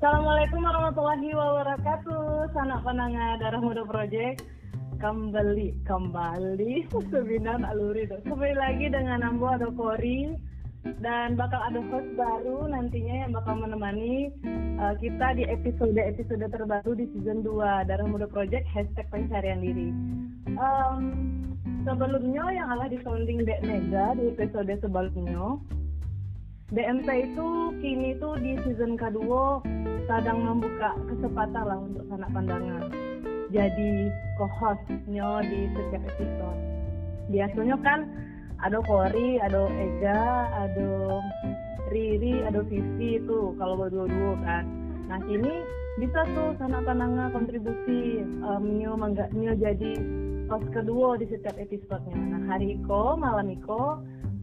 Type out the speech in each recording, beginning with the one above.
Assalamualaikum warahmatullahi wabarakatuh. Sanak penanga Darah Muda Project kembali kembali seminar aluri kembali lagi dengan Ambo atau Kori dan bakal ada host baru nantinya yang bakal menemani uh, kita di episode-episode terbaru di season 2 Darah Muda Project hashtag pencarian diri. Um, sebelumnya yang adalah di sounding Dek Mega di episode sebelumnya DMT itu kini tuh di season kedua sedang membuka kesempatan lah untuk sanak pandangan. Jadi co-hostnya di setiap episode. Biasanya kan ada Kori, ada Ega, ada Riri, ada Vivi itu kalau berdua-dua kan. Nah kini bisa tuh sanak pandangan kontribusi um, Nyo, Nyo jadi host kedua di setiap episodenya. Nah hari Iko, malam Iko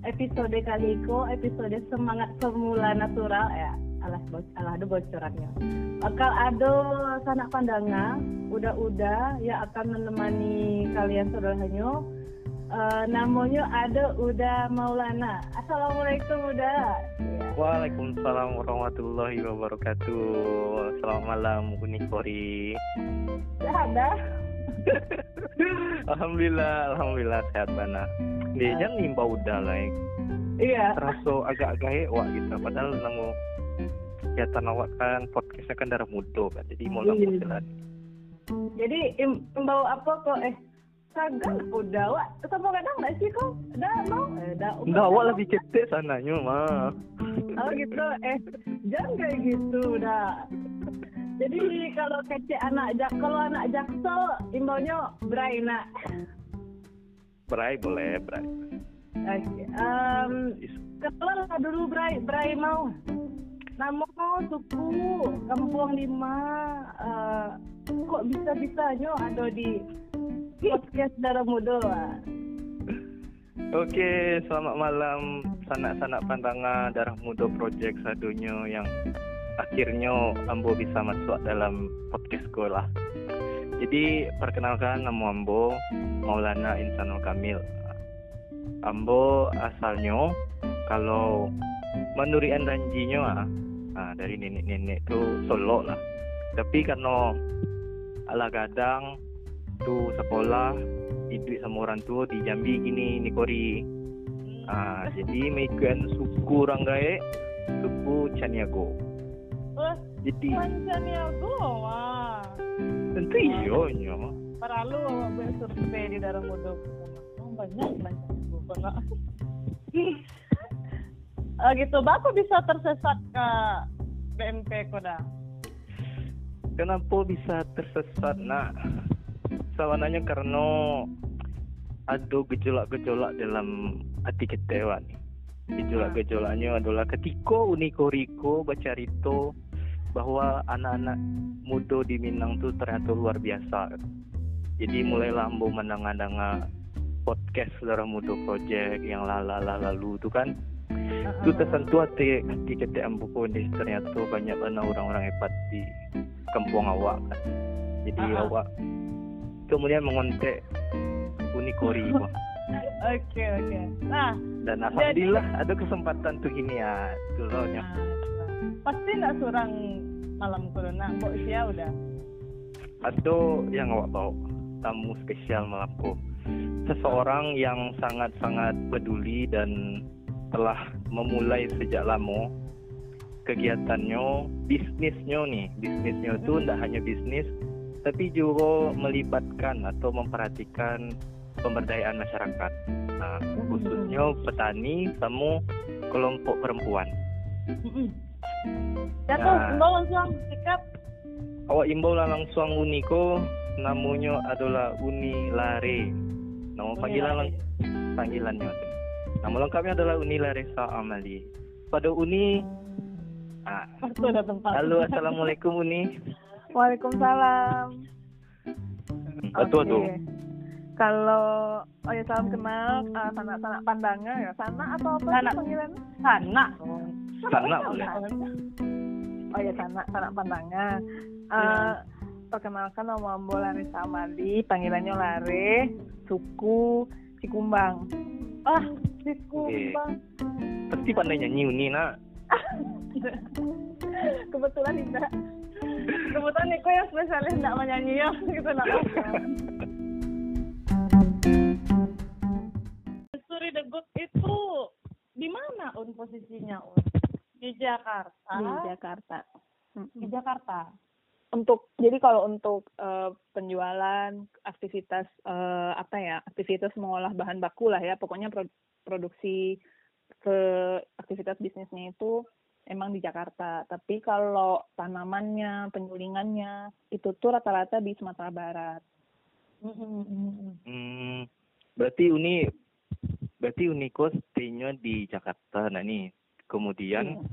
episode kali ini episode semangat semula natural. Ya alas alah ada bocorannya. Bakal ada sanak pandangan udah-udah yang akan menemani kalian saudaranya uh, namanya ada Uda Maulana. Assalamualaikum Uda. Waalaikumsalam warahmatullahi wabarakatuh. Selamat malam Unikori Ada Alhamdulillah Alhamdulillah sehat mana dia jangan nimba udah lah iya. Terasa agak-agak wah gitu padahal nanggu kegiatan awak kan podcastnya kan darah muda kan jadi mau nanggu jalan jadi imbau apa kok eh kagak udah wak. Tetap kadang nggak sih kok? Udah mau dah udah awak lebih cetek sananya mah oh gitu. Eh jangan kayak gitu udah jadi kalau kece anak jak kalau anak jaksel imbaunya Braina Bray boleh Bray. Oke. Okay. Um, Kelar dulu Bray. Bray mau. Nama suku Kampung Lima. Uh, kok bisa bisanya ada di podcast Darah Muda? Oke, selamat malam sanak-sanak pandangan Darah Muda Project sadunya yang akhirnya Ambo bisa masuk dalam podcast sekolah. Jadi perkenalkan nama Ambo Maulana Insanul Kamil. Ambo asalnya kalau menurut ranjinya ah, dari nenek-nenek tuh Solo lah. Tapi karena ala kadang tuh sekolah hidup sama orang tua di Jambi gini Nikori. Ah, jadi megan suku Ranggae, suku Caniago. Jadi wah. Tentu iyo nyo paralu awak survei di dalam oh, banyak banyak pernah uh, gitu. Bapak bisa tersesat ke BMP Koda? Kenapa bisa tersesat nak? Sawananya karena ada gejolak-gejolak dalam hati kita nih gejolak-gejolaknya adalah ketika Uniko Riko baca Rito bahwa anak-anak muda di Minang tuh ternyata luar biasa. Jadi mulailah ambo mendengar podcast Saudara Muda Project yang lala lalu itu kan itu tersentuh hati hati kita ambo deh ternyata banyak anak orang-orang hebat di kampung awak kan. Jadi -huh. awak kemudian mengontek Unikori Oke oke. Okay. Nah dan alhamdulillah jadi... ada kesempatan tuh gini ya loh. Nah, pasti nggak seorang malam corona. Kok usia udah. Ada yang awak bawa? Tamu spesial malamku seseorang yang sangat-sangat peduli dan telah memulai sejak lama kegiatannya bisnisnya nih. Bisnisnya itu tidak hanya bisnis tapi juga melibatkan atau memperhatikan pemberdayaan masyarakat. Nah, khususnya petani sama kelompok perempuan. Ya tuh, nah, imbau langsung sikat. Awak imbau lah langsung Uniko, namanya adalah Uni Lare. Nama panggilan lang panggilannya. Nama lengkapnya adalah Uni Laresa Amali. Pada Uni Ah. ada tempat. Halo, assalamualaikum Uni. Waalaikumsalam. Betul okay. tuh. Kalau oh ya salam kenal uh, sanak-sanak pandangan ya sana atau apa sana. panggilan? Sana. Oh sana boleh. oh ya sana sana pandangan. Uh, perkenalkan nama Ambo Larissa Amali panggilannya Lare suku Cikumbang. Ah Cikumbang. Pasti pandai nyanyi Uni nak. Kebetulan tidak Kebetulan Niko yang spesialis nggak menyanyi ya, gitu nak. Suri Good itu di mana un posisinya un? Di Jakarta. di Jakarta Di Jakarta. untuk jadi kalau untuk eh, penjualan aktivitas eh, apa ya aktivitas mengolah bahan baku lah ya pokoknya pro- produksi ke aktivitas bisnisnya itu emang di Jakarta tapi kalau tanamannya penyulingannya itu tuh rata-rata di Sumatera Barat Hmm, berarti Uni berarti Uniko stay-nya di Jakarta nah nih. Kemudian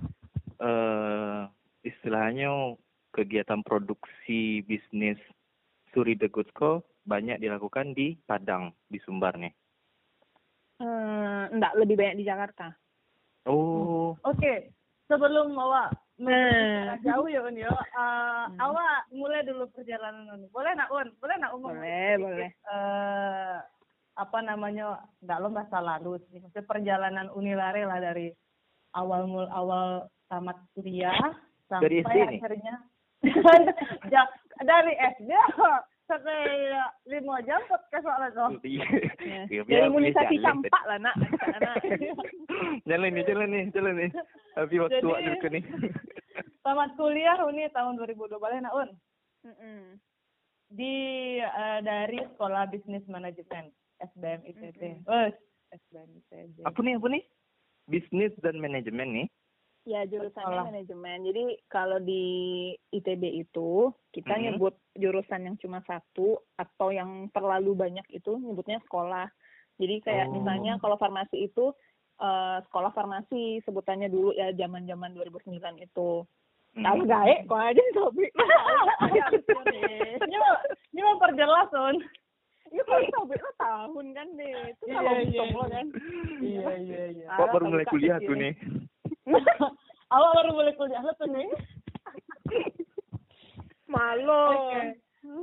eh istilahnya kegiatan produksi bisnis Suri Co banyak dilakukan di Padang, di Sumbar nih. Eh, enggak lebih banyak di Jakarta Oh, Oke, sebelum awak Nah. jauh ya un ya, eh, awak mulai dulu perjalanan un. Boleh nak un? Boleh nak umum? boleh boleh eh apa namanya nggak lo masa lalu sih maksudnya perjalanan Unilare lah dari awal mul awal tamat kuliah sampai Dari SD akhirnya dari SD sampai lima jam podcast soalnya tuh. Iya. Iya, Ya, imunisasi campak lah nak. Jalan nih, jalan nih, jalan nih. Tapi waktu Jadi- wak dulu nih. tamat kuliah Uni tahun 2002 balik nak un? Di eh, dari sekolah bisnis manajemen SBM ITB Wes, SBM ITB Apa nih, apa nih? Bisnis dan manajemen nih. Ya jurusannya manajemen. Jadi kalau di ITB itu kita Mhm. nyebut jurusan yang cuma satu atau yang terlalu banyak itu nyebutnya sekolah. Jadi kayak Oh. misalnya kalau farmasi itu eh, sekolah farmasi sebutannya dulu ya zaman-zaman 2009 itu. Hmm. Kalau gaek kok aja topik. ini mau ini mau perjelas Iya kalau topik lo tahun kan deh. Itu Iya, kalau iya, lo kan. iya iya iya Wak baru Ah, mulai kuliah tuh nih. awal baru boleh kuliah lo tuh nih Malu. oke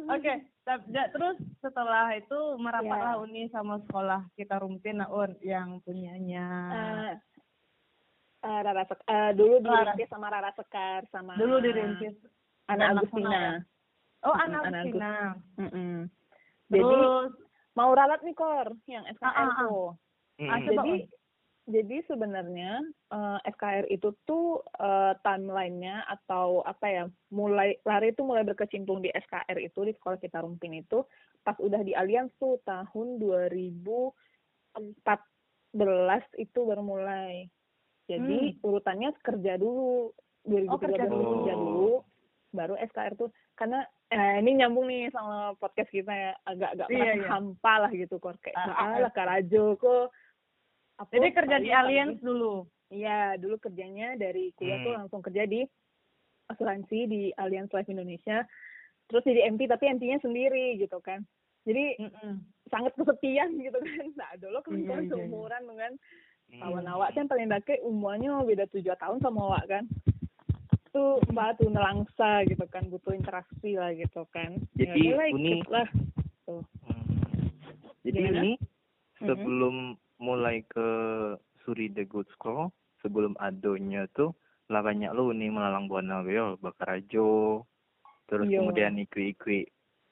oke Tap- ja- terus setelah itu merapatlah Ya. uni sama sekolah kita rumpin nah un yang punyanya Eh, eh, Rara Sek- eh, dulu dirintis sama Rara Sekar sama dulu dirintis Ana anak Agustina. oh anak Ana Agustina Mm-mm. Jadi mau ralat nih kor yang SKR Ah, ah, tuh. Hmm. Coba, Jadi jadi sebenarnya eh, SKR itu tuh eh, timelinenya atau apa ya mulai lari itu mulai berkecimpung di SKR itu di sekolah kita rumpin itu pas udah di Allianz tuh tahun 2014 itu baru mulai. Jadi urutannya kerja dulu 2013 Oh, kerja dulu dulu. kerja dulu baru SKR tuh karena eh, ini nyambung nih sama podcast kita ya agak-agak Iya, iya. hampa lah gitu kor kayak Ah, ah, ah, ah. lah Karajo kok apa, jadi kerja di paling- Allianz dulu Iya, dulu kerjanya dari kuliah tuh Hmm. langsung kerja di asuransi di Allianz Life Indonesia. Terus jadi MP tapi MP-nya sendiri gitu kan. Jadi Mm-mm. sangat kesepian gitu kan. Nah, dulu kan Iya, kan iya, iya. seumuran dengan Hmm. kawan awak kan paling dake umurnya beda tujuh tahun sama awak kan. Tuh mbak tuh nelangsa gitu kan butuh interaksi lah gitu kan. Ya Jadi, udahlah, Uni- lah. Tuh. Hmm. Jadi Gimana? ini sebelum mulai ke Suri The Good School, sebelum adonya tuh lah banyak lo nih melalang buana yo Bakarajo, terus Iya. kemudian ikui-ikui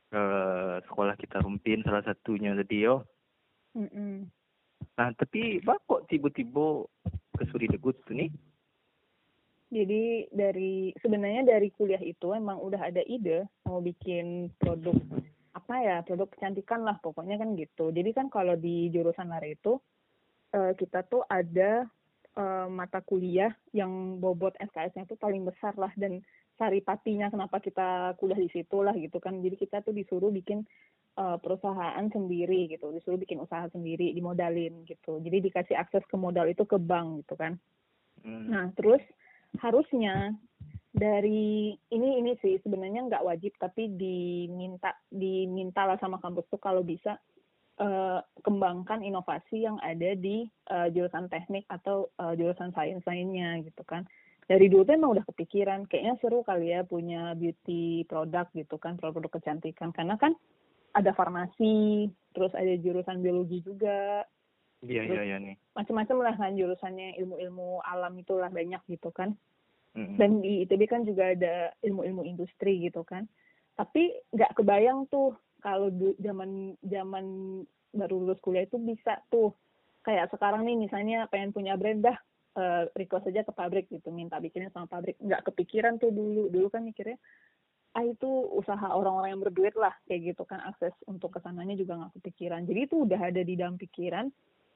eh sekolah kita rumpin salah satunya tadi yo. Mm-mm. Nah tapi bah kok tiba-tiba ke Suri The Good tuh nih? Jadi dari sebenarnya dari kuliah itu emang udah ada ide mau bikin produk apa ya produk kecantikan lah pokoknya kan gitu. Jadi kan kalau di jurusan lari itu eh, kita tuh ada eh, mata kuliah yang bobot SKS-nya tuh paling besar lah dan saripatinya kenapa kita kuliah di situ lah gitu kan. Jadi kita tuh disuruh bikin eh, perusahaan sendiri gitu, disuruh bikin usaha sendiri, dimodalin gitu. Jadi dikasih akses ke modal itu ke bank gitu kan. Hmm. Nah, terus harusnya dari ini ini sih sebenarnya nggak wajib tapi diminta diminta lah sama kampus tuh kalau bisa eh, kembangkan inovasi yang ada di eh, jurusan teknik atau eh, jurusan sains lainnya gitu kan. Dari dulu tuh emang udah kepikiran kayaknya seru kali ya punya beauty product gitu kan produk-produk kecantikan karena kan ada farmasi terus ada jurusan biologi juga Iya iya iya nih. macam-macam lah kan jurusannya ilmu-ilmu alam itulah banyak gitu kan. Mm-mm. dan di ITB kan juga ada ilmu-ilmu industri gitu kan. Tapi nggak kebayang tuh kalau zaman zaman baru lulus kuliah itu bisa tuh. Kayak sekarang nih misalnya pengen punya brand dah eh, request aja ke pabrik gitu minta bikinnya sama pabrik. Nggak kepikiran tuh dulu dulu kan mikirnya ah itu usaha orang-orang yang berduit lah kayak gitu kan akses untuk ke sananya juga nggak kepikiran. Jadi itu udah ada di dalam pikiran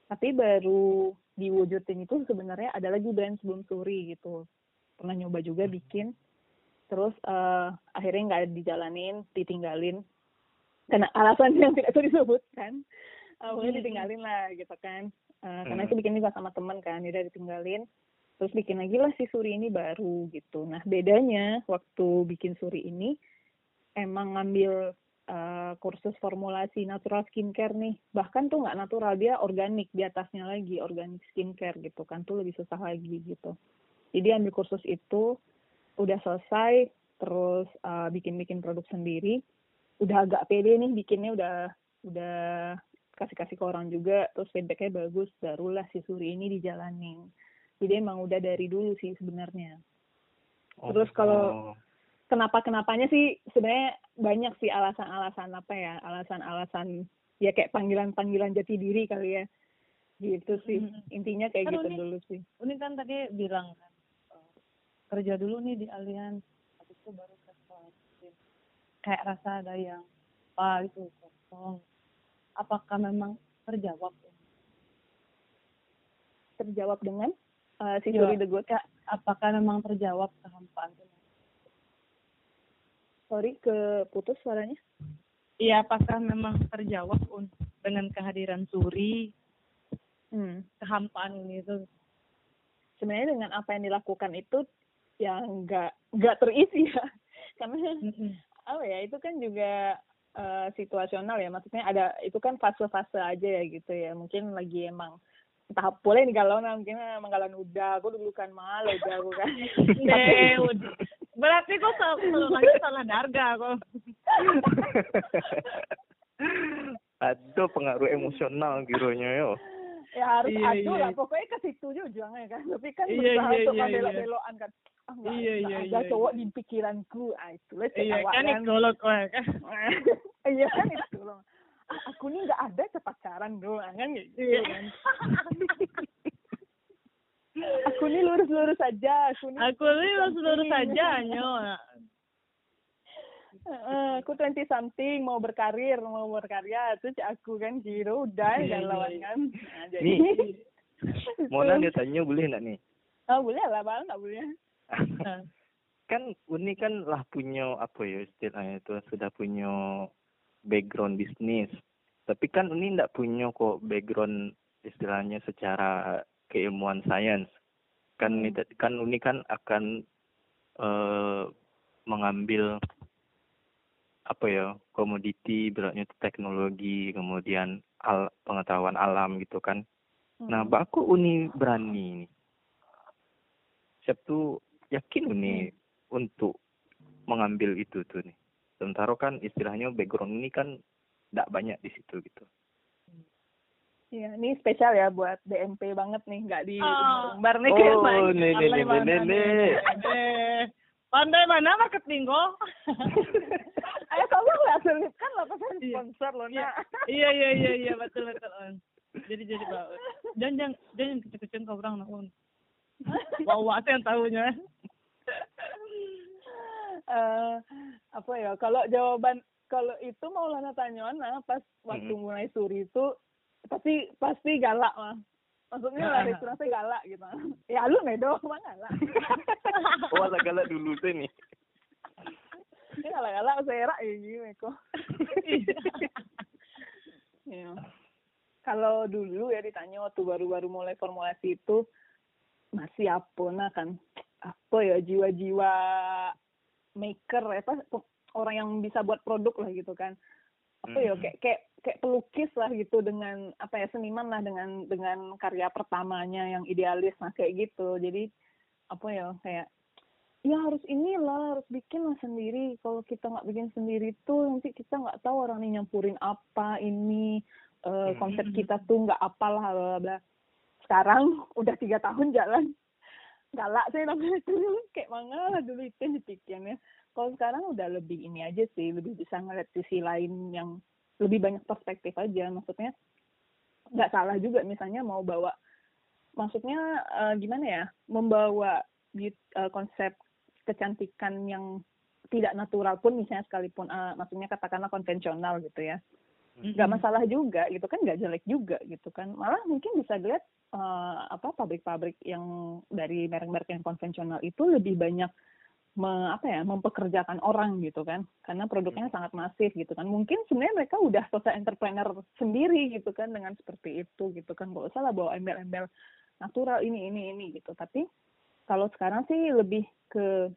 tapi baru diwujudin itu sebenarnya ada lagi brand sebelum suri gitu. Pernah nyoba juga bikin. Terus eh, akhirnya nggak dijalanin ditinggalin. Karena alasan yang tidak bisa disebutkan akhirnya ditinggalin lah gitu kan. Eh, karena Hmm. itu bikin juga sama temen kan udah ditinggalin. Terus bikin lagi lah si suri ini baru gitu. Nah bedanya waktu bikin suri ini emang ngambil eh, kursus formulasi natural skincare nih. Bahkan tuh nggak natural dia organik di atasnya lagi organic skincare gitu kan tuh lebih susah lagi gitu. Jadi ambil kursus itu udah selesai terus eh, bikin-bikin produk sendiri. Udah agak pede nih bikinnya udah udah kasih-kasih ke orang juga terus feedbacknya bagus barulah si suri ini dijalanin. Jadi emang udah dari dulu sih sebenarnya. Terus kalau- Oh. Kenapa kenapanya sih sebenarnya banyak sih alasan-alasan apa ya alasan-alasan ya kayak panggilan-panggilan jati diri kali ya. Gitu sih. Hmm. intinya kayak Kan gitu Uni- dulu sih. Uni kan tadi bilang kan eh, kerja dulu nih di Allianz habis itu baru ke kayak rasa ada yang apa gitu kosong. Apakah memang terjawab? Terjawab dengan uh, si. Suri the Good ya, apakah memang terjawab kehampaan sorry keputus suaranya? Iya apakah memang terjawab dengan kehadiran Suri? Hmm. kehampaan ini itu sebenarnya dengan apa yang dilakukan itu yang nggak nggak terisi ya. Karena apa ya itu kan juga eh, situasional ya. Maksudnya ada itu kan fase-fase aja ya gitu ya. Mungkin lagi emang tahap boleh nih kalau nah, mungkin emang kalau udah aku dulu kan malu udah aku kan. Udah. Berarti kok selalu lagi salah darga kok Ada pengaruh emosional gironya yo. ya harus Iya, adu iya. lah pokoknya ke situ juga ujungnya kan tapi kan Iya, berusaha iya, untuk iya, iya. belok-belokan kan ah nggak Iya, iya, ada iya, cowok iya. di pikiranku ah itu lah iya kan ikolot kok kan iya kan itu loh Ah, aku nih nggak ada kepacaran doang kan gitu Iya. kan aku nih lurus-lurus aja aku nih aku ini lurus saja nyo Heeh, aku 20 something mau berkarir mau berkarya terus aku kan gitu udah Iya, iya, lawan kan nah, jadi Nih. Mau nanya tanya boleh nggak nih? oh boleh lah bang nggak boleh kan Uni kan lah punya apa ya istilahnya itu sudah punya background bisnis. Tapi kan Uni ndak punya kok background istilahnya secara keilmuan sains. Kan Hmm. ini- kan Uni kan akan eh mengambil apa ya komoditi beratnya itu teknologi kemudian al pengetahuan alam gitu kan Nah, Hmm. baku Uni berani nih. Siap tuh yakin Uni untuk mengambil itu tuh nih. Sementara kan istilahnya background ini kan tidak banyak di situ gitu. Iya, ini spesial ya buat DMP banget nih, nggak di Oh. umbar nih kayak Oh, nih, nih, Pandai nih, mana nih, nih. Pandai mana marketing kok Ayo kamu nggak selipkan lah pesan Iya. sponsor loh, Iya. nak. iya iya iya iya betul betul On. jadi jadi bau jangan jangan jangan kecil kecil kau orang wah wah saya yang tahunya eh apa ya kalau jawaban kalau itu mau Lana Tanyona pas waktu mulai suri itu pasti pasti galak mah maksudnya Ah. lari surasnya galak gitu ya lu medo mah galak Oh, ala galak dulu tuh nih. ini galak galak saya rak ya gini kok ya. kalau dulu ya ditanya waktu baru-baru mulai formulasi itu masih apa nah kan apa ya jiwa-jiwa maker apa orang yang bisa buat produk lah gitu kan apa ya kayak kayak kayak pelukis lah gitu dengan apa ya seniman lah dengan dengan karya pertamanya yang idealis nah kayak gitu. Jadi apa ya kayak ya harus inilah harus bikin lah sendiri. Kalau kita nggak bikin sendiri tuh nanti kita nggak tahu orang ini nyampurin apa ini Hmm. konsep kita tuh nggak apalah bla bla bla. Sekarang udah tiga tahun jalan. Galak sih namanya dulu kayak mana lah dulu itu dipikirnya kalau sekarang udah lebih ini aja sih lebih bisa ngeliat sisi lain yang lebih banyak perspektif aja. Maksudnya nggak salah juga misalnya mau bawa maksudnya eh, gimana ya membawa eh, konsep kecantikan yang tidak natural pun misalnya sekalipun eh, maksudnya katakanlah konvensional gitu ya. Nggak masalah juga gitu kan nggak jelek juga gitu kan. Malah mungkin bisa dilihat eh, apa pabrik-pabrik yang dari merek-merek yang konvensional itu lebih banyak me- apa ya mempekerjakan orang gitu kan. Karena produknya sangat masif gitu kan. Mungkin sebenarnya mereka udah selesai entrepreneur sendiri gitu kan dengan seperti itu gitu kan. Nggak usah lah bawa embel-embel natural ini ini ini gitu. Tapi kalau sekarang sih lebih ke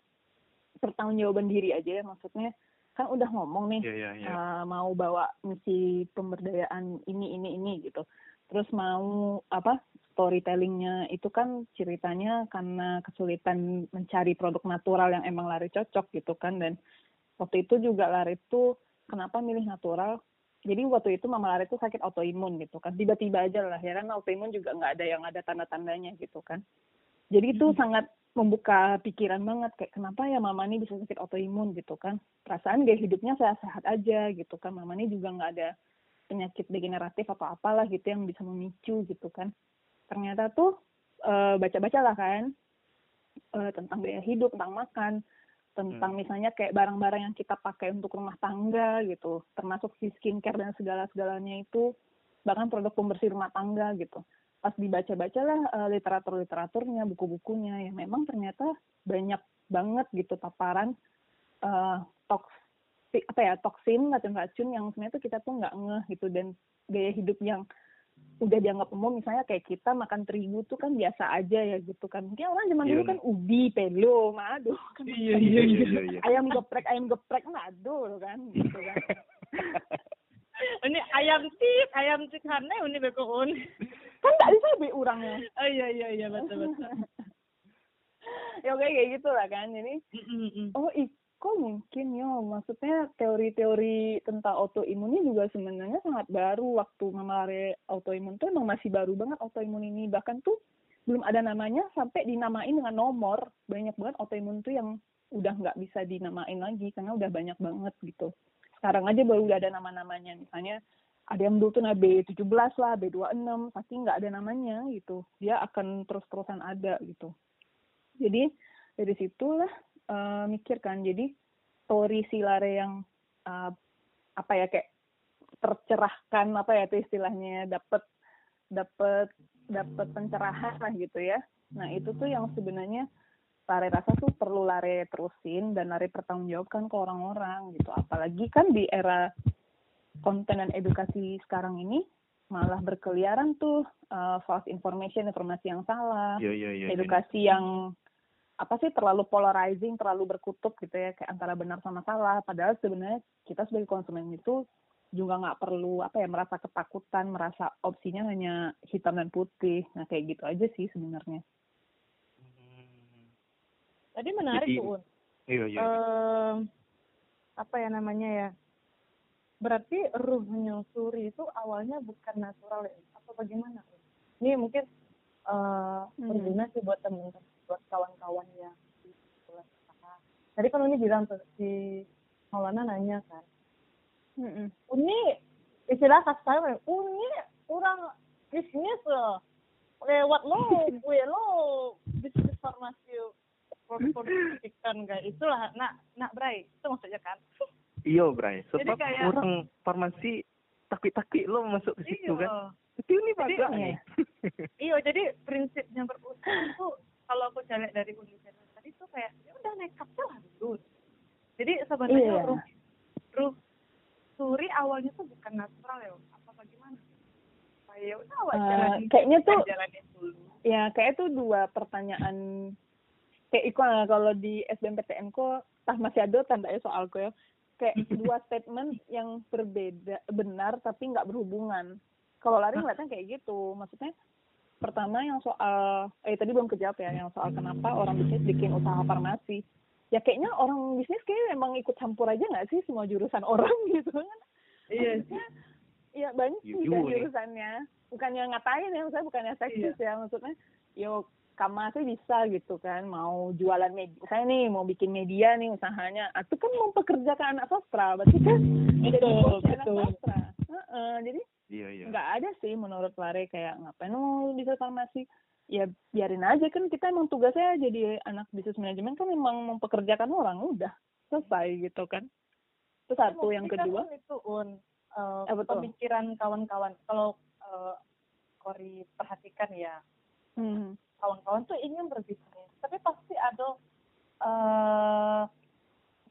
pertanggungjawaban diri aja ya. Maksudnya kan udah ngomong nih Iya, iya, iya. uh, mau bawa misi pemberdayaan ini ini ini gitu terus mau apa storytellingnya itu kan ceritanya karena kesulitan mencari produk natural yang emang lari cocok gitu kan. Dan waktu itu juga lari itu kenapa milih natural? Jadi waktu itu mama lari itu sakit autoimun gitu kan. Tiba-tiba aja lah ya kan autoimun juga nggak ada yang ada tanda-tandanya gitu kan. Jadi itu sangat membuka pikiran banget kayak kenapa ya mama ini bisa sakit autoimun gitu kan. Perasaan gaya hidupnya sehat-sehat aja gitu kan. Mama ini juga nggak ada penyakit degeneratif atau apalah gitu yang bisa memicu gitu kan ternyata tuh eh, baca-baca lah kan eh, tentang gaya hidup tentang makan tentang Hmm. misalnya kayak barang-barang yang kita pakai untuk rumah tangga gitu termasuk si skincare dan segala-segalanya itu bahkan produk pembersih rumah tangga gitu pas dibaca-baca lah eh, literatur-literaturnya buku-bukunya ya memang ternyata banyak banget gitu paparan eh toksi apa ya toksin racun-racun yang sebenarnya tuh kita tuh nggak ngeh gitu. Dan gaya hidup yang udah dianggap umum misalnya kayak kita makan terigu tuh kan biasa aja ya gitu kan. Mungkin orang zaman dulu Iya, kan ubi pelo madu kan Iya, iya, iya, iya, iya. ayam geprek ayam geprek madu kan gitu kan. Ini ayam tik ayam tik karena ini bekoon kan nggak bisa be orangnya oh iya iya iya betul betul. Ya oke kayak gitu lah kan. Jadi oh iko mungkin ya maksudnya teori-teori tentang autoimun ini juga sebenarnya sangat baru. Waktu memalare autoimun tuh emang masih baru banget autoimun ini. Bahkan tuh belum ada namanya sampai dinamain dengan nomor. Banyak banget autoimun tuh yang udah nggak bisa dinamain lagi karena udah banyak banget gitu. Sekarang aja baru udah ada nama-namanya. Misalnya ada yang dulu tuh nah B17 lah B26 pasti nggak ada namanya gitu. Dia akan terus-terusan ada gitu. Jadi dari situlah eh, mikir kan. Jadi story si Lare yang eh, apa ya kayak tercerahkan apa ya itu istilahnya dapat dapat dapat pencerahan lah gitu ya. Nah itu tuh yang sebenarnya Lare rasa tuh perlu Lare terusin dan Lare pertanggungjawabkan ke orang-orang gitu. Apalagi kan di era konten dan edukasi sekarang ini malah berkeliaran tuh eh, false information informasi yang salah Iya, iya, iya. edukasi yang apa sih terlalu polarizing, terlalu berkutub gitu ya kayak antara benar sama salah. Padahal sebenarnya kita sebagai konsumen itu juga nggak perlu apa ya merasa ketakutan, merasa opsinya hanya hitam dan putih. Nah kayak gitu aja sih sebenarnya. Hmm. tadi menarik Jadi- tuh Un. Iya, iya. Em, apa ya namanya ya berarti ruh menyusuri itu awalnya bukan natural ya atau bagaimana ini mungkin eh berguna sih buat temen-temen buat kawan-kawan yang di sekolah usaha. tadi kan ini bilang tuh si Maulana nanya kan Mm-mm. Uni istilah kasih tahu Uni orang bisnis loh lewat lo gue lo bisnis farmasi produk ikan kayak itulah nak nak Bray itu maksudnya kan Iya, Bray. Jadi Sebab kayak- orang farmasi takut-takut lo masuk ke situ iya kan. Itu ini bagus. Iya. iya jadi prinsipnya berusaha itu kalau aku cari dari universitas tadi tuh kayak ya udah nekat lah dulu. Jadi sebenarnya Iya. ruh ruh suri awalnya tuh bukan natural ya apa bagaimana Kayak ya udah awal Eh, jalanin kayaknya tuh jalanin dulu. ya kayak itu dua pertanyaan kayak iko lah, kalau di SBMPTN kok tah masih ada tanda ya soal ya. Kayak dua statement yang berbeda benar tapi nggak berhubungan. Kalau lari ngeliatnya kayak gitu maksudnya pertama yang soal eh tadi belum kejawab ya yang soal kenapa orang bisnis bikin usaha farmasi. Ya kayaknya orang bisnis kayak emang ikut campur aja nggak sih semua jurusan orang gitu kan? Iya Maksudnya, ya banyak sih kan jurusannya. Bukannya ngatain ya maksudnya bukannya seksis ya maksudnya yo kamu sih bisa gitu kan mau jualan media saya nih mau bikin media nih usahanya. Ah, itu kan mempekerjakan anak sastra berarti kan Betul, bos anak sastra. Heeh, jadi Iya iya. nggak ada sih menurut Lare kayak ngapain mau bisa farmasi ya biarin aja kan kita emang tugasnya jadi anak bisnis manajemen kan memang mempekerjakan orang udah selesai gitu kan itu satu yang Mungkin kedua itu un eh, Eh, betul. pemikiran kawan-kawan kalau eh, Kori perhatikan ya hmm. kawan-kawan tuh ingin berbisnis tapi pasti ada eh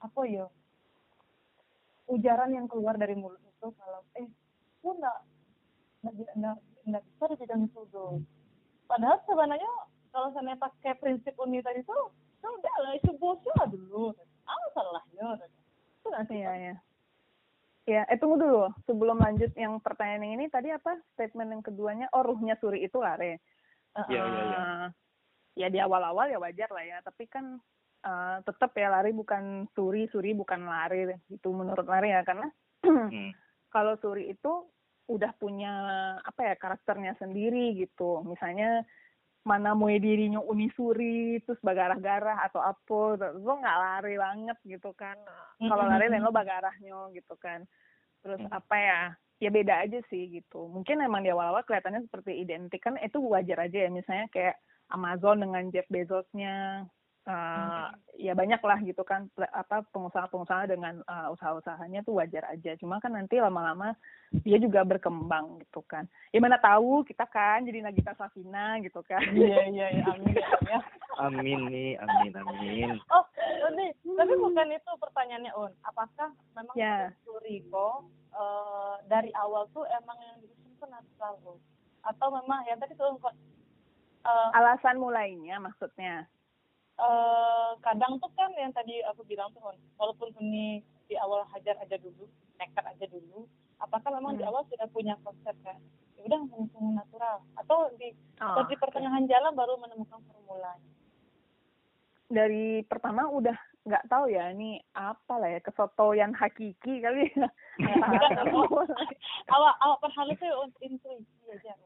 apa ya ujaran yang keluar dari mulut itu kalau eh lu nggak nggak nggak nggak bisa di bidang itu tuh padahal sebenarnya kalau saya pakai prinsip uni tadi tuh ya udah lah itu bosnya lah dulu apa salahnya itu nggak sih Iya, ya. Ya, eh tunggu dulu. Sebelum lanjut yang pertanyaan yang ini, tadi apa statement yang keduanya? Oh, ruhnya Suri itu lare. Iya, iya, iya. Eh, Ya di awal-awal ya wajar lah ya, tapi kan eh, tetap ya lari bukan Suri, Suri bukan lari. Itu menurut lari ya, karena Hmm. kalau Suri itu udah punya apa ya karakternya sendiri gitu. Misalnya mana mau dirinya uni suri terus bagarah-garah atau apa lo nggak lari banget gitu kan. Kalau lari dan lo bagarahnya gitu kan. Terus apa ya ya beda aja sih gitu. Mungkin emang di awal-awal kelihatannya seperti identik. Kan itu wajar aja ya misalnya kayak Amazon dengan Jeff Bezosnya eh, ya banyak lah gitu kan apa pengusaha-pengusaha dengan eh, usaha-usahanya tuh wajar aja cuma kan nanti lama-lama dia juga berkembang gitu kan ya mana tahu kita kan jadi Nagita Slavina gitu kan iya iya iya amin ya Amin nih, amin amin. Oh, ini tapi bukan itu pertanyaannya Un. Apakah memang Ya. Suriko eh, dari awal tuh emang yang diusun tuh natural? Atau memang ya tadi tuh kok eh, alasan mulainya maksudnya eh, kadang tuh kan yang tadi aku bilang tuh Un, walaupun ini di awal hajar aja dulu, nekat aja dulu, apakah memang di Hmm. awal sudah punya konsep kan? Ya udah langsung natural atau di Oh, atau di pertengahan jalan baru menemukan formulanya? dari pertama udah nggak tahu ya ini apa lah ya kesotoyan hakiki kali ya awak awak perhalusnya untuk intuisi aja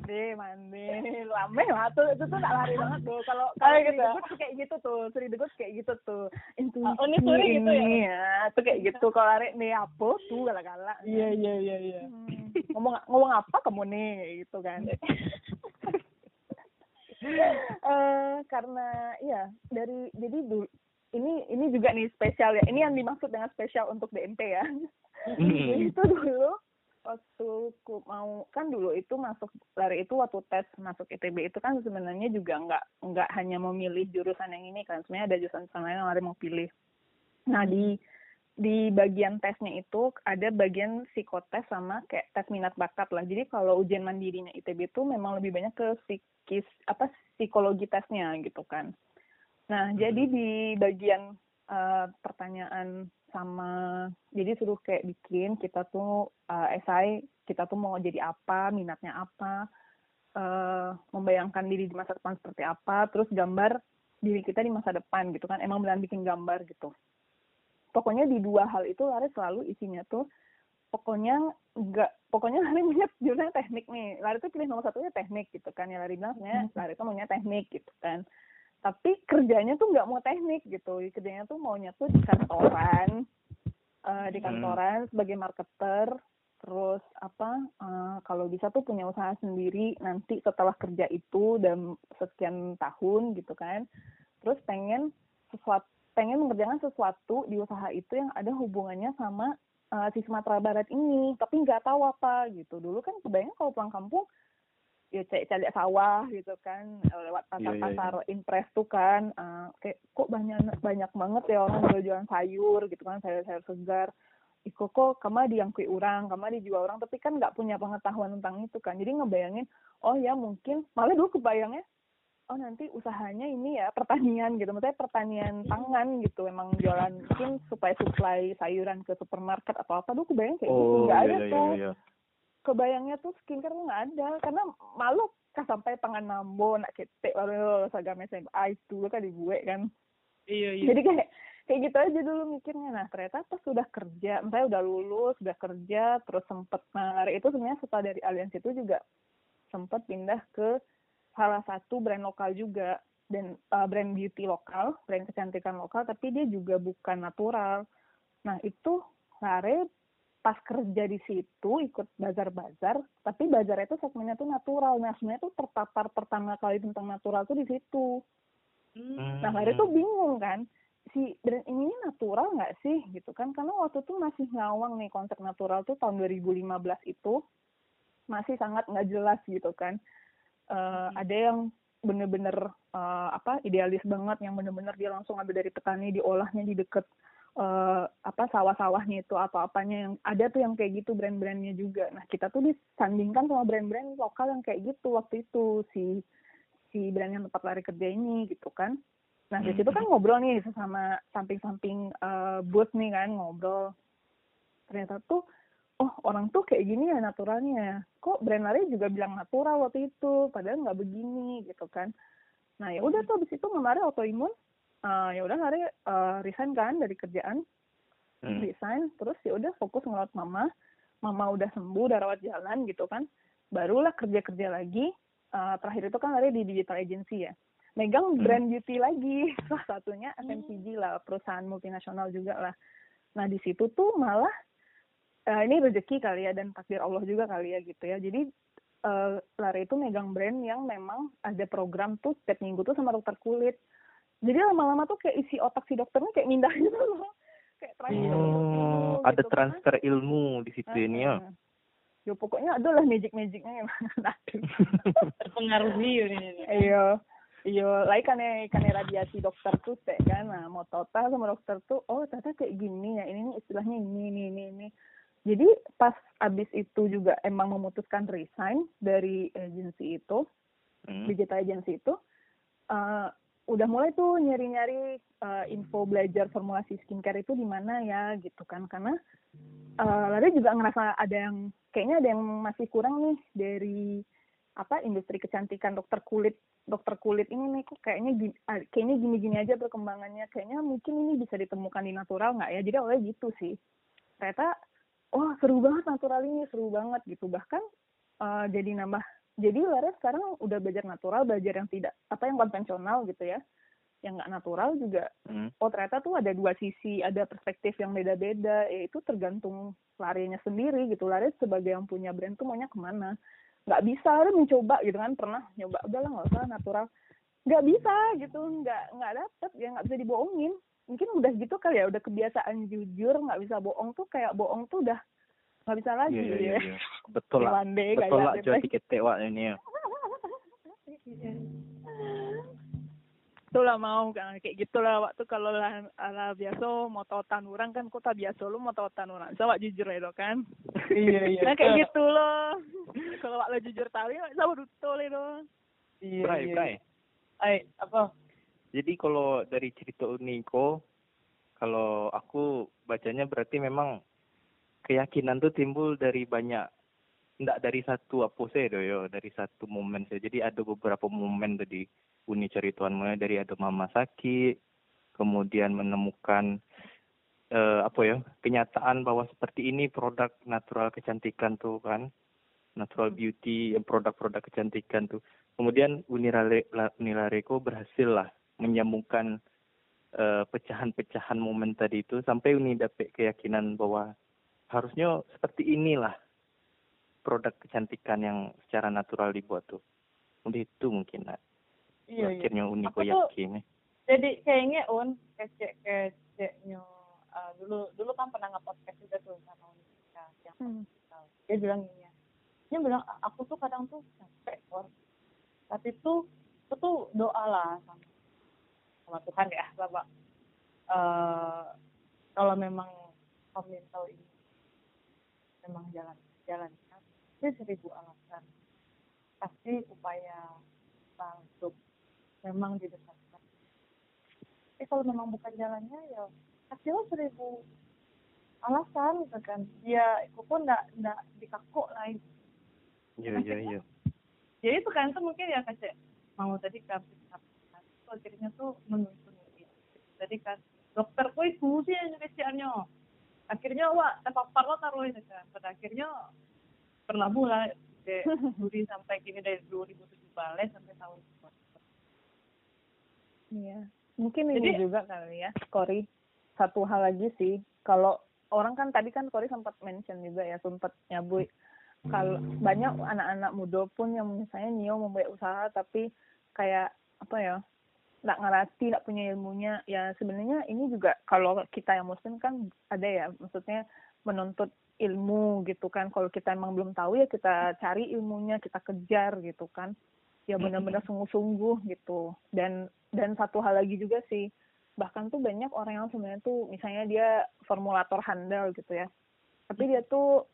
Un. deh mande lame lah tuh itu tuh tak lari banget tuh kalau kalau gitu? Degut tuh kayak gitu tuh. Sri Degut kayak gitu tuh. Intuisi Ah, oh, ini gitu ya? ya tuh kayak gitu. Kalau lari nih apa tuh? Galak-galak. Iya iya iya iya. Hmm, ngomong ngomong apa kamu nih? Gitu kan. Eh karena ya dari jadi dulu ini ini juga nih spesial ya. Ini yang dimaksud dengan spesial untuk DMP ya. Jadi itu dulu waktu ku mau kan dulu itu masuk lari itu waktu tes masuk ITB itu kan sebenarnya juga nggak nggak hanya memilih jurusan yang ini kan sebenarnya ada jurusan lain yang lari mau pilih nah di di bagian tesnya itu ada bagian psikotes sama kayak tes minat bakat lah. Jadi kalau ujian mandirinya ITB itu memang lebih banyak ke psikis apa psikologi tesnya gitu kan. Nah, jadi di bagian eh, pertanyaan sama jadi suruh kayak bikin kita tuh eh, esai kita tuh mau jadi apa, minatnya apa, eh membayangkan diri di masa depan seperti apa, terus gambar diri kita di masa depan gitu kan. Emang benar bikin gambar gitu. Pokoknya di dua hal itu Lari selalu isinya tuh pokoknya nggak pokoknya Lari punya jurusan teknik nih. Lari tuh pilih nomor satunya teknik gitu kan. Ya Lari bilang sebenarnya Lari tuh maunya teknik gitu kan tapi kerjanya tuh nggak mau teknik gitu. Kerjanya tuh maunya tuh di kantoran. Eh, di Hmm. kantoran sebagai marketer. Terus apa eh, kalau bisa tuh punya usaha sendiri nanti setelah kerja itu dan sekian tahun gitu kan. Terus pengen sesuatu pengen mengerjakan sesuatu di usaha itu yang ada hubungannya sama eh, si Sumatera Barat ini. Tapi nggak tahu apa gitu. Dulu kan kebayang kalau pulang kampung ya cari cari sawah gitu kan eh, lewat Iya, iya, pasar-pasar impres tuh kan eh, kayak kok banyak banyak banget ya orang jual-jualan sayur gitu kan sayur-sayur segar. Iko kok kama di yang kui orang, kama dijual orang, tapi kan nggak punya pengetahuan tentang itu kan. Jadi ngebayangin, oh ya mungkin, malah dulu kebayangnya, oh nanti usahanya ini ya pertanian gitu, maksudnya pertanian pangan gitu, emang jualan mungkin supaya supply sayuran ke supermarket atau apa, dulu kebayang kayak gitu, Oh nggak iya ada iya tuh. iya. Kebayangnya tuh skincare tuh nggak ada. Karena malu kah sampai pangan nambo nak ketek baru sagam SMA itu kan di gue kan. Iya jadi kayak kayak gitu aja dulu mikirnya. Nah ternyata pas sudah kerja misalnya udah lulus udah kerja terus sempet nah itu sebenarnya setelah dari aliansi itu juga sempet pindah ke salah satu brand lokal juga. Dan uh, brand beauty lokal brand kecantikan lokal tapi dia juga bukan natural. Nah itu lari pas kerja di situ ikut bazar-bazar tapi bazar itu segmennya tuh natural. Nah sebenarnya tuh terpapar pertama kali tentang natural tuh di situ. Nah Lari tuh bingung kan si brand ini natural nggak sih gitu kan? Karena waktu itu masih ngawang nih konsep natural tuh tahun 2015 itu masih sangat nggak jelas gitu kan. Uh, ada yang bener-bener uh, apa idealis banget yang bener-bener dia langsung ambil dari petani diolahnya di deket uh, apa sawah-sawahnya itu atau apanya yang ada tuh yang kayak gitu brand-brandnya juga. Nah kita tuh disandingkan sama brand-brand lokal yang kayak gitu waktu itu si si brand yang tempat lari kerja ini gitu kan. Nah di situ kan ngobrol nih sesama samping-samping uh, booth nih kan ngobrol. Ternyata tuh oh orang tuh kayak gini ya naturalnya. Kok brand lari juga bilang natural waktu itu padahal nggak begini gitu kan. Nah ya udah tuh abis itu kemarin autoimun uh, ya udah lari uh, resign kan dari kerjaan. Hmm. resign terus ya udah fokus ngerawat mama. Mama udah sembuh udah rawat jalan gitu kan. Barulah kerja kerja lagi. Uh, terakhir itu kan lari di digital agency ya. Megang hmm. brand beauty lagi. Salah satunya FMCG lah perusahaan multinasional juga lah. Nah di situ tuh malah uh, ini rezeki kali ya dan takdir Allah juga kali ya gitu ya. Jadi uh, Lare itu megang brand yang memang ada program tuh setiap minggu tuh sama dokter kulit jadi lama-lama tuh kayak isi otak si dokternya kayak mindah gitu loh kayak transfer oh, gitu, ada kan. transfer kan. ilmu di situ uh, ini ya? Ya pokoknya adalah magic magicnya yang terpengaruhi ini iya. Iya, lagi kan kan radiasi dokter tuh teh kan, nah mau total sama dokter tuh, oh ternyata kayak gini ya, ini, ini istilahnya ini, ini, ini, ini. Jadi pas abis itu juga emang memutuskan resign dari agensi itu hmm. digital agency itu uh, udah mulai tuh nyari-nyari uh, info belajar formulasi skincare itu di mana ya gitu kan. Karena uh, lalu juga ngerasa ada yang kayaknya ada yang masih kurang nih dari apa industri kecantikan dokter kulit dokter kulit ini nih. Kok kayaknya kayaknya gini-gini aja perkembangannya. Kayaknya mungkin ini bisa ditemukan di natural nggak ya? Jadi awalnya gitu sih. Ternyata wah seru banget natural ini seru banget gitu. Bahkan uh, jadi nambah jadi Lares sekarang udah belajar natural belajar yang tidak apa yang konvensional gitu ya. Yang nggak natural juga hmm. oh ternyata tuh ada dua sisi ada perspektif yang beda-beda ya itu tergantung larinya sendiri gitu. Lares sebagai yang punya brand tuh maunya ke mana? Nggak bisa Lares mencoba gitu kan pernah nyoba udahlah nggak usah natural. Nggak bisa gitu nggak nggak dapet ya nggak bisa dibohongin. Mungkin udah gitu kali ya udah kebiasaan jujur nggak bisa bohong tuh kayak bohong tuh udah nggak bisa lagi yeah, yeah, yeah. betul lah. Betul lah jual tiket tewa ini ya itulah mau. Kan kayak gitulah waktu kalau lah ala biasa mau tautan orang kan kota biasa lu mau tautan orang sama jujur ya kan? Iya iya. Nah kayak gitu loh. Kalau lo jujur tahu ya sama betul itu iya bray, iya. bray. ay apa? Jadi kalau dari cerita Uniko, kalau aku bacanya berarti memang keyakinan tuh timbul dari banyak, enggak dari satu apa sih yo, dari satu momen saja. Jadi ada beberapa momen tadi Uni cerituan mulai dari ada mama sakit, kemudian menemukan uh, apa ya kenyataan bahwa seperti ini produk natural kecantikan tuh kan natural beauty produk-produk kecantikan tuh kemudian Unilareko berhasil lah menyambungkan uh, pecahan-pecahan momen tadi itu sampai Uni dapat keyakinan bahwa harusnya seperti inilah produk kecantikan yang secara natural dibuat tuh. Udah itu mungkin lah. Iya, iya. Akhirnya Uni kok yakin. Jadi kayaknya Un kecek keceknya uh, dulu dulu kan pernah nge-podcast juga tuh sama Unika yang hmm. dia bilang gini ya. Dia bilang aku tuh kadang tuh capek kok. Tapi tuh itu tuh doa lah sama sama Tuhan ya bapak uh, kalau memang komentar ini memang jalan jalan pasti seribu alasan. Pasti upaya untuk memang didekatkan. Tapi kalau memang bukan jalannya ya hasilnya seribu alasan gitu kan ya aku pun enggak enggak dikakuk lah iya iya iya. Jadi itu kan itu mungkin ya kayak mau tadi kasih kalau jadinya tuh menuntun jadi kan dokter koi sih yang Indonesianya akhirnya wah terpapar lo taruh ini kan pada akhirnya pernah mulai dari sampai kini dari 2007 balik sampai tahun Iya. Mungkin ini Jadi- juga kali ya, Kori. Satu hal lagi sih, kalau orang kan tadi kan Kori sempat mention juga ya, sempat nyabui. Kalau banyak anak-anak muda pun yang misalnya Nio membuat usaha tapi kayak apa ya, nggak ngerti, nggak punya ilmunya. Ya sebenarnya ini juga kalau kita yang muslim kan ada ya, maksudnya menuntut ilmu gitu kan. Kalau kita emang belum tahu ya kita cari ilmunya, kita kejar gitu kan. Ya benar-benar sungguh-sungguh gitu. Dan dan satu hal lagi juga sih, bahkan tuh banyak orang yang sebenarnya tuh misalnya dia formulator handal gitu ya. Tapi dia tuh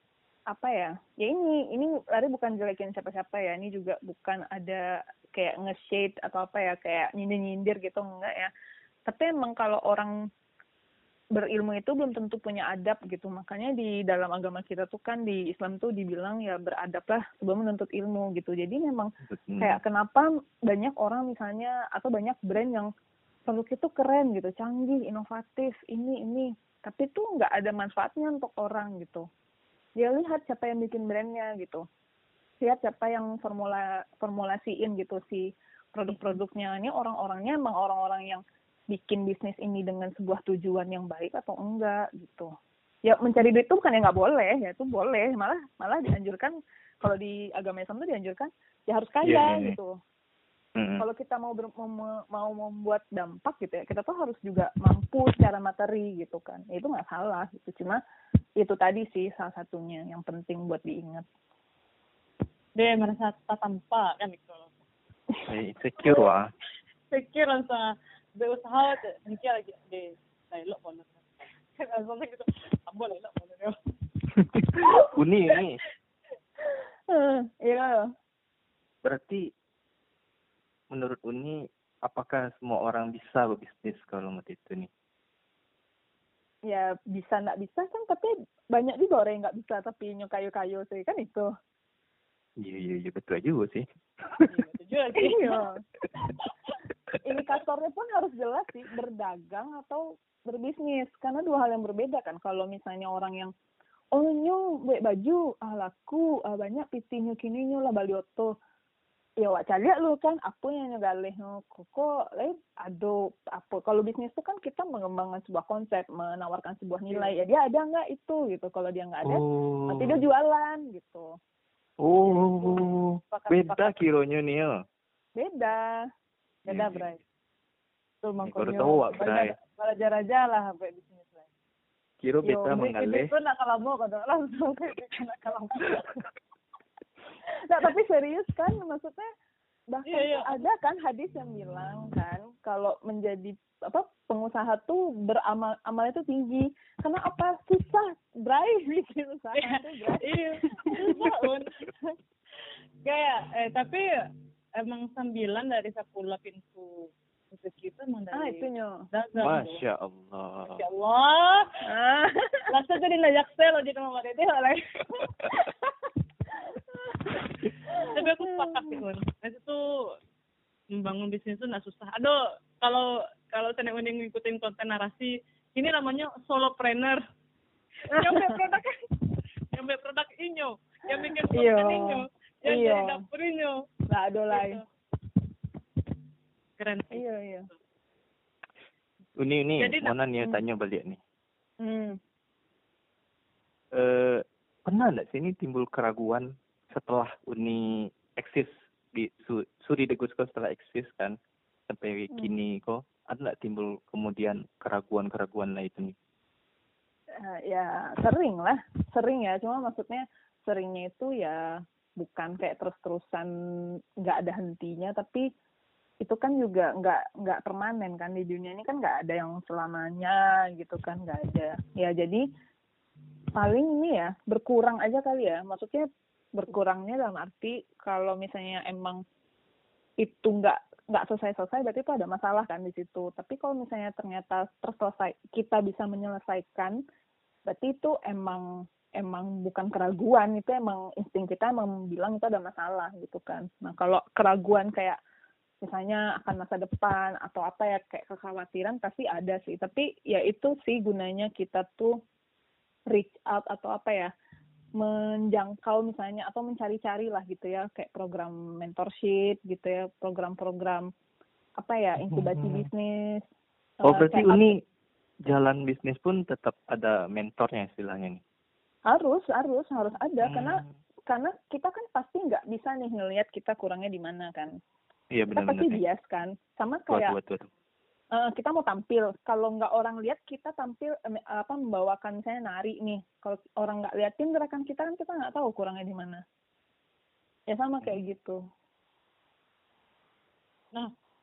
apa ya? Ya ini ini lari bukan jelekin siapa-siapa ya. Ini juga bukan ada kayak nge-shade atau apa ya kayak nyindir-nyindir gitu enggak ya. Tapi emang kalau orang berilmu itu belum tentu punya adab gitu. Makanya di dalam agama kita tuh kan di Islam tuh dibilang ya beradablah sebelum menuntut ilmu gitu. Jadi memang Hmm. kayak kenapa banyak orang misalnya atau banyak brand yang produk itu keren gitu, canggih, inovatif, ini ini, tapi tuh nggak ada manfaatnya untuk orang gitu. Dia lihat siapa yang bikin brandnya gitu, lihat siapa yang formula formulasiin gitu si produk-produknya. Ini orang-orangnya emang orang-orang yang bikin bisnis ini dengan sebuah tujuan yang baik atau enggak gitu. Ya mencari duit itu bukan ya nggak boleh, ya itu boleh, malah malah dianjurkan kalau di agama Islam tuh dianjurkan ya harus kaya Iya, iya, iya. gitu Mm-mm. kalau kita mau ber- mem- mau membuat dampak gitu ya kita tuh harus juga mampu secara materi gitu kan Ya, itu nggak salah gitu cuma itu tadi sih salah satunya yang penting buat diingat dia merasa tak tanpa kan itu Eh, insecure wah. pikir langsung berusaha mikir lagi lailok bono kan langsung gitu ambo lailok bono ya Uni ini Eh, iya berarti menurut Uni apakah semua orang bisa berbisnis kalau menurut itu nih? ya bisa nggak bisa kan tapi banyak juga orang yang nggak bisa tapi nyokayo-kayo sih kan itu Iya iya iya betul juga sih. jujur sih. Iya. Indikatornya pun harus jelas sih berdagang atau berbisnis. Karena dua hal yang berbeda kan. Kalau misalnya orang yang oh nyu buat baju ah laku ah banyak pitinyu kini nyu lah balioto ya wak caliak lu kan apa yang nyegaleh no koko lain ado apa. Kalau bisnis itu kan kita mengembangkan sebuah konsep menawarkan sebuah nilai. Ya dia ada nggak itu gitu. Kalau dia nggak ada Oh. nanti dia jualan gitu Oh. Beda kilonya nih ya. beda beda Iya, bray Baru mangkonyo tahu, Wak, Bray. belajar aja lah sampai bisnis lah Kiro Yo, beta mengalih. itu nak kalau mau kadang langsung nak kalau Nah, tapi serius kan maksudnya bahkan Iya, iya. tuh ada kan hadis yang bilang kan kalau menjadi apa pengusaha tuh beramal amal itu tinggi. Karena apa? Susah bray bikin usaha tuh bray. iya. Un kayak eh tapi emang sembilan dari sepuluh pintu rezeki itu emang dari ah itu nyo. dagang. Tuh. Masya Allah. Masya Allah. Ah. Langsung jadi najak sel jadi mama dede oleh tapi aku sepakat sih un itu tuh membangun bisnis itu nggak susah aduh kalau kalau saya uning ngikutin konten narasi ini namanya solopreneur yang buat produk yang buat produk inyo yang bikin konten Iya. inyo yang Iya. jadi dapur inyo lah ada lain Gitu. keren sih iya iya Uni ini Jadi, mana nih hmm. tanya balik nih. hmm. Eh pernah nggak sih ini timbul keraguan setelah Uni eksis di Su, Suri de Gusco setelah eksis kan sampai Hmm. kini kok ada nggak timbul kemudian keraguan-keraguan lah itu nih? Eh, ya sering lah sering ya cuma maksudnya seringnya itu ya bukan kayak terus-terusan nggak ada hentinya tapi itu kan juga nggak nggak permanen kan di dunia ini kan nggak ada yang selamanya gitu kan nggak ada ya jadi paling ini ya berkurang aja kali ya maksudnya berkurangnya dalam arti kalau misalnya emang itu nggak nggak selesai-selesai berarti itu ada masalah kan di situ. Tapi kalau misalnya ternyata terselesai kita bisa menyelesaikan berarti itu emang emang bukan keraguan. Itu emang insting kita emang bilang itu ada masalah gitu kan. Nah kalau keraguan kayak misalnya akan masa depan atau apa ya kayak kekhawatiran pasti ada sih. Tapi ya itu sih gunanya kita tuh reach out atau apa ya menjangkau misalnya atau mencari-cari lah gitu ya kayak program mentorship gitu ya program-program apa ya inkubasi Hmm. bisnis Oh Eh, berarti kayak Uni jalan bisnis pun tetap ada mentornya istilahnya nih. harus harus harus ada karena Hmm. karena kita kan pasti nggak bisa nih ngelihat kita kurangnya di mana kan Iya kita benar-benar. pasti bias kan sama kayak. Eh, kita mau tampil. Kalau nggak orang lihat kita tampil apa membawakan misalnya nari nih. Kalau orang nggak liatin gerakan kita kan kita nggak tahu kurangnya di mana. Ya sama kayak gitu. Nah,